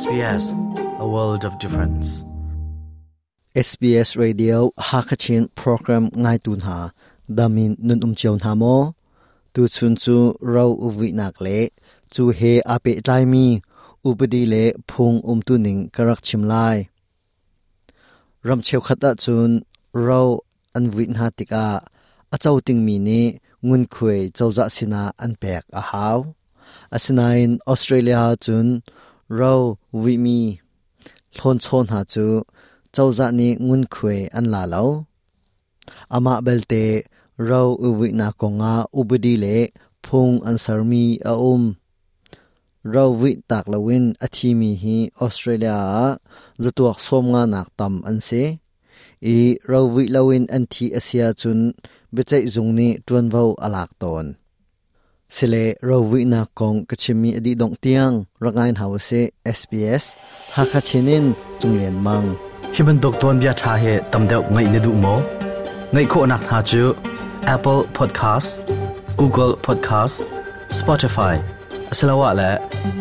SBS A World of Difference SBS Radio Hakachin program ngai tunha ha damin nun um chion ha tu chun chu rau uvi nak le chu he ape tlai mi upadi le phung um tuning karak chim lai ram cheu khata chun rau an vi na tika a chau ting mi ni ngun khuei chauza sina an pek a in asinain Australia chun เรา vi mi lon chhon ha chu chaw za ni ngun khue an la law ama bel te raw u vi na ko nga u bdi le phong a n s w e mi a um raw vi tak la win a thi mi australia za tu a so nga nak tam an s า e raw vi lawin ti asia chun betai zung n สิเลรวินาคงกชิมีอดีดงเตียงรังไงหาวเซ SBS ฮักชินินจงเลียนมังฮิมันดกตัวนี้ชาเหตำเดียวไงนดูมอไงโคนักหาจู Apple Podcast Google Podcast Spotify สลาวะและ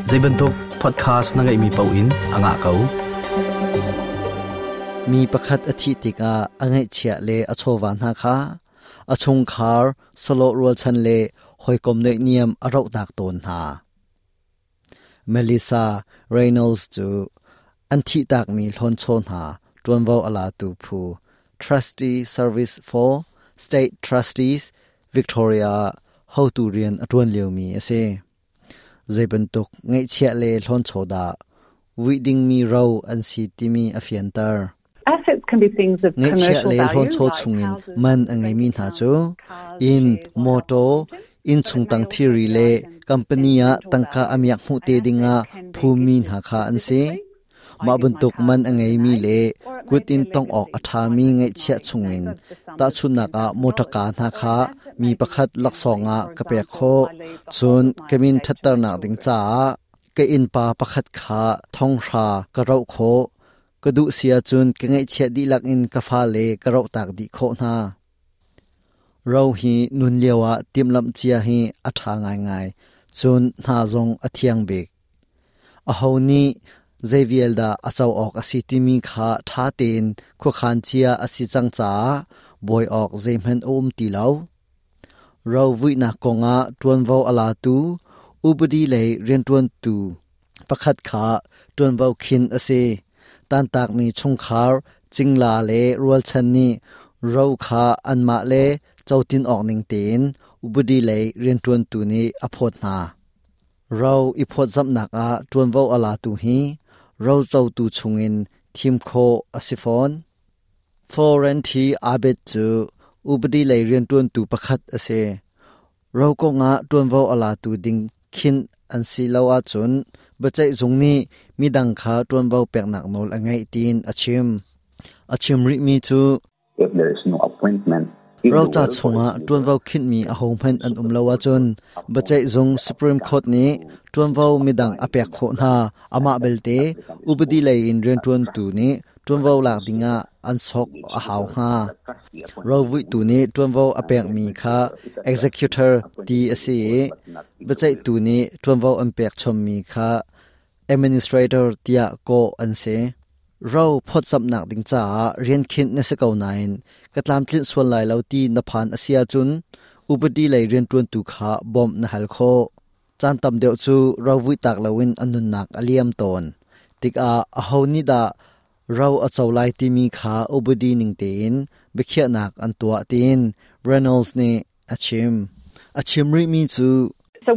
จีบันทุก podcast นั่งไงมีเป้าอินอังอาเก้ามีประคัตอธิติกาอังไงเชียเลอชววานักาอชงคาร์สโลรัวชันเล hoi kom nei niam aro dak ton ha melissa reynolds chu anh thi tak mi hlon chon ha tuan vo là tu phu trustee service for state trustees victoria how to rian atun leu mi ase zaiban tok ngai chia le hlon choda weeding me row anh si ti mi afian tar assets can be things of commercial value like hon cho chungin man angai min ha chu in moto in chung tang theory le company a tangka amyak mu te dinga phumi na kha an se ma bun tuk man angai mi le kut in tong ok atha mi ngai chia chungin ta chuna ka motaka na kha mi pakhat lak songa ka pe kho chun kemin thattar na ding cha ke in pa pakhat kha thong sha ka rau kho ka du sia chun ke ngai chia di lak in ka fa le ka rau tak di kho na เราฮีนุนเลวะติมลำเจียฮีอัฐางายงายจนหาจงอเทียงเบกอหนี้เจวิเอลดาอาเจ้าออกอสิติมีคาท้าเตนคุขานเจียอสิจังจาบอยออกเจมันอุมตีเลาเราวินากงะตวนวาวอลาตูอุบดีเลยเรียนตวนตูประคัดขาตวนวาวคินอเซตันตากมีชงคารจิงลาเลรัวชันนี้เราคาอันมาเลเจ้าตินออกหนึ่งเตนอุบดีเลยเรียนจวนตูนี้อภดนาเราอีพดซับหนักอาจวนว่าอลาตูฮีเราเจ้าตูชงเงินทีมโคอสิฟอนฟอเรนทีอาเบจูอุบดีเลยเรียนจวนตูประคัดอเซเราก็งะจวนว่าอลาตูดิงคินอันสีเลาอาจนบัจจงนี้มีดังคาจวนว่าเปียกหนักโนลอังไงตีนอาชิมอาชิมริมีจู if there is no appointment เราจะชงอ่ะจวนว่าคิดมีอาหงเหนอันอุ้มเลวจนบัจจัยจงสุพรีมคอรนี้จวนว่าม่ดังอเปียกโคนาอามาเบลเตอุบดีเลยอินเรียนจวนตูนี้ จวนว่าหลักดิงอะอันสกอาหาวฮาเราวิตัวนี้จวนว่าอเปีกมีค่ะ executor DSA บัจจัยตัวนี้จวนว่าอันเปียกชมมีค่ะ administrator เี่กกอันเซเราพอดสำนักดิงจ้าเรียนคิดในสกาวนัยกระตามทินส่วนหลายเหลาตีนพานอาเซียจุนอุปดีไหลเรียนตรวนตุขาบอมนหัลโคจานตำเดียวจูเราวิตักเลวินอนุนักอเลียมตนติกอาอาหานิดาเราอเจ้าไล่ที่มีขาอุบดีนิงเตนเบเขียนักอันตัวตีนเรนอลส์เนอชิมอชิมริมีจูเ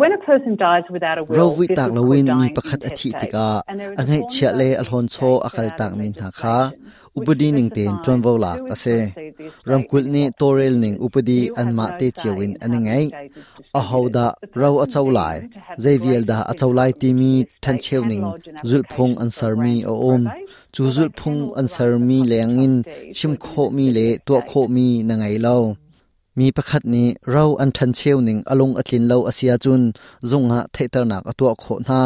ราวิตากละวินมีประคัดอธิติกาอังไงเชลยอลอนโชอาคาตากมินหาคาอุปดีหนึ่งเตนจวนวลากอาเซรำกุลนี้โตเรลหนึ่งอุปดีอันมาเตจิวินอันไงอาฮาวดาเราอัเจ้าไลเจวิเอลดาอัเจ้าไลทีมีทันเชวหนึ่งจุลพงอันสารมีอออมจูจุลพงอันสารมีเลียงินชิมโคมีเลตัวโคมีนังไงเรามีประคตดนี้เราอันทันเชียวหนึ่งอลงอตินเราอาเซียจุนจงหะเทตรนักตัวโคน้า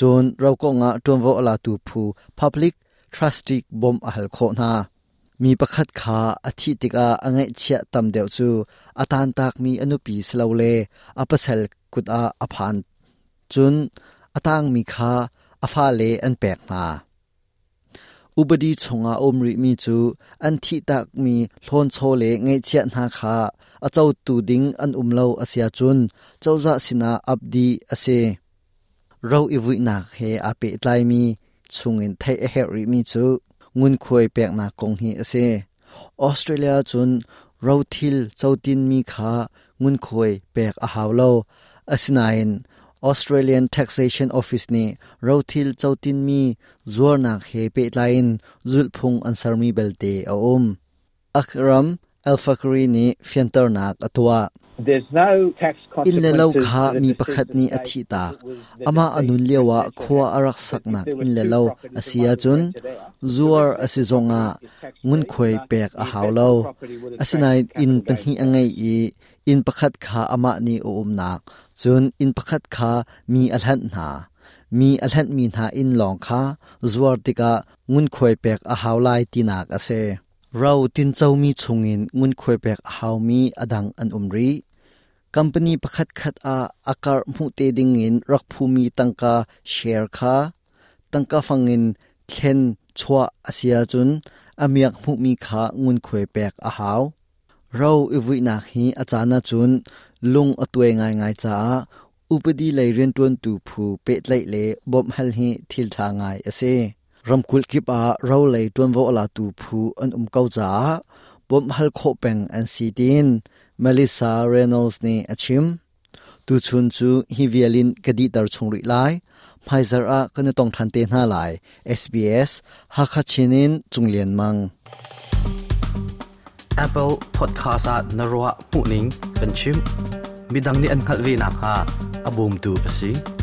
จนเราก็งะจนวอลาตูพูพับลิกทรัสติกบอมอหลโคน้ามีประคตดขาอธิติกาอังไงเชียตำเดียวจูอาตานตากมีอนุปีสลาวเลอปัสเซลกุดอาอภานจนอาตางมีขาอาฟาเลอันแปลกมาอุบดีชงอาอมริมีจูอันทิตักมีโลนโชเลเงเชียนาคา achau tu ding an umlo asia chun chauza sina abdi ase ro iwui na he ape tlai mi chungin thai a heri mi chu ngun khoi pek na kong hi ase australia chun ro thil tin mi kha ngun khoi pek a hawlo asinain Australian Taxation Office ni rothil chautin mi zuarna khe pe lain zulphung ansar mi belte um akram Alpha Alfakri ni fiantar nak atua. In le lau kha mi pakhat ni athi ta. Ama anun lewa khua arak sak nak in le lo. asia chun zuar asizonga ngun khoi pek a haw lo. Asinai in panhi angai i in pakhat kha ama ni o um nak chun in pakhat kha mi alhan na. mi alhan mi na in long kha zuar tika ngun khoi pek a haw lai ti nak ase. เราตินเจ้ามีชงอินงุนควยแบกหาวมีอดังอันอุมรีคัมปนีประคัดคัดอาอาการมูเตดิงอินรักภูมีตังกาเชร์คาตังกาฟังเงินเช็นชัวอาเซียจุนอเมียกมูมีขาเงินควยแบกอาหาวเราอีวินาฮีอาจารย์จุนลุงอตัวง่ายง่ายจ้าอุปดีไลเรียนตวนตูผูเปตไลเลบอมฮัลฮีทิลทางง่ายเอเซรำคุลกิบอาเราเลยดวนวอลาตูพูอันอุมเกาจ้าบมฮัลโคเปงอันซีดินเมลิซาเรโนลส์นี่อชิมตูชุนจูฮิเวียลินกดีดารชงริไลไพซาร์อาก็นต้องทันเตน่าไลเอสบีเอสฮักคชินินจุงเลียนมัง Apple Podcast at Narwa Puning k a n c h i ม b i d a งนี i อันขัดวิน ha Abumtu Asi. Eh?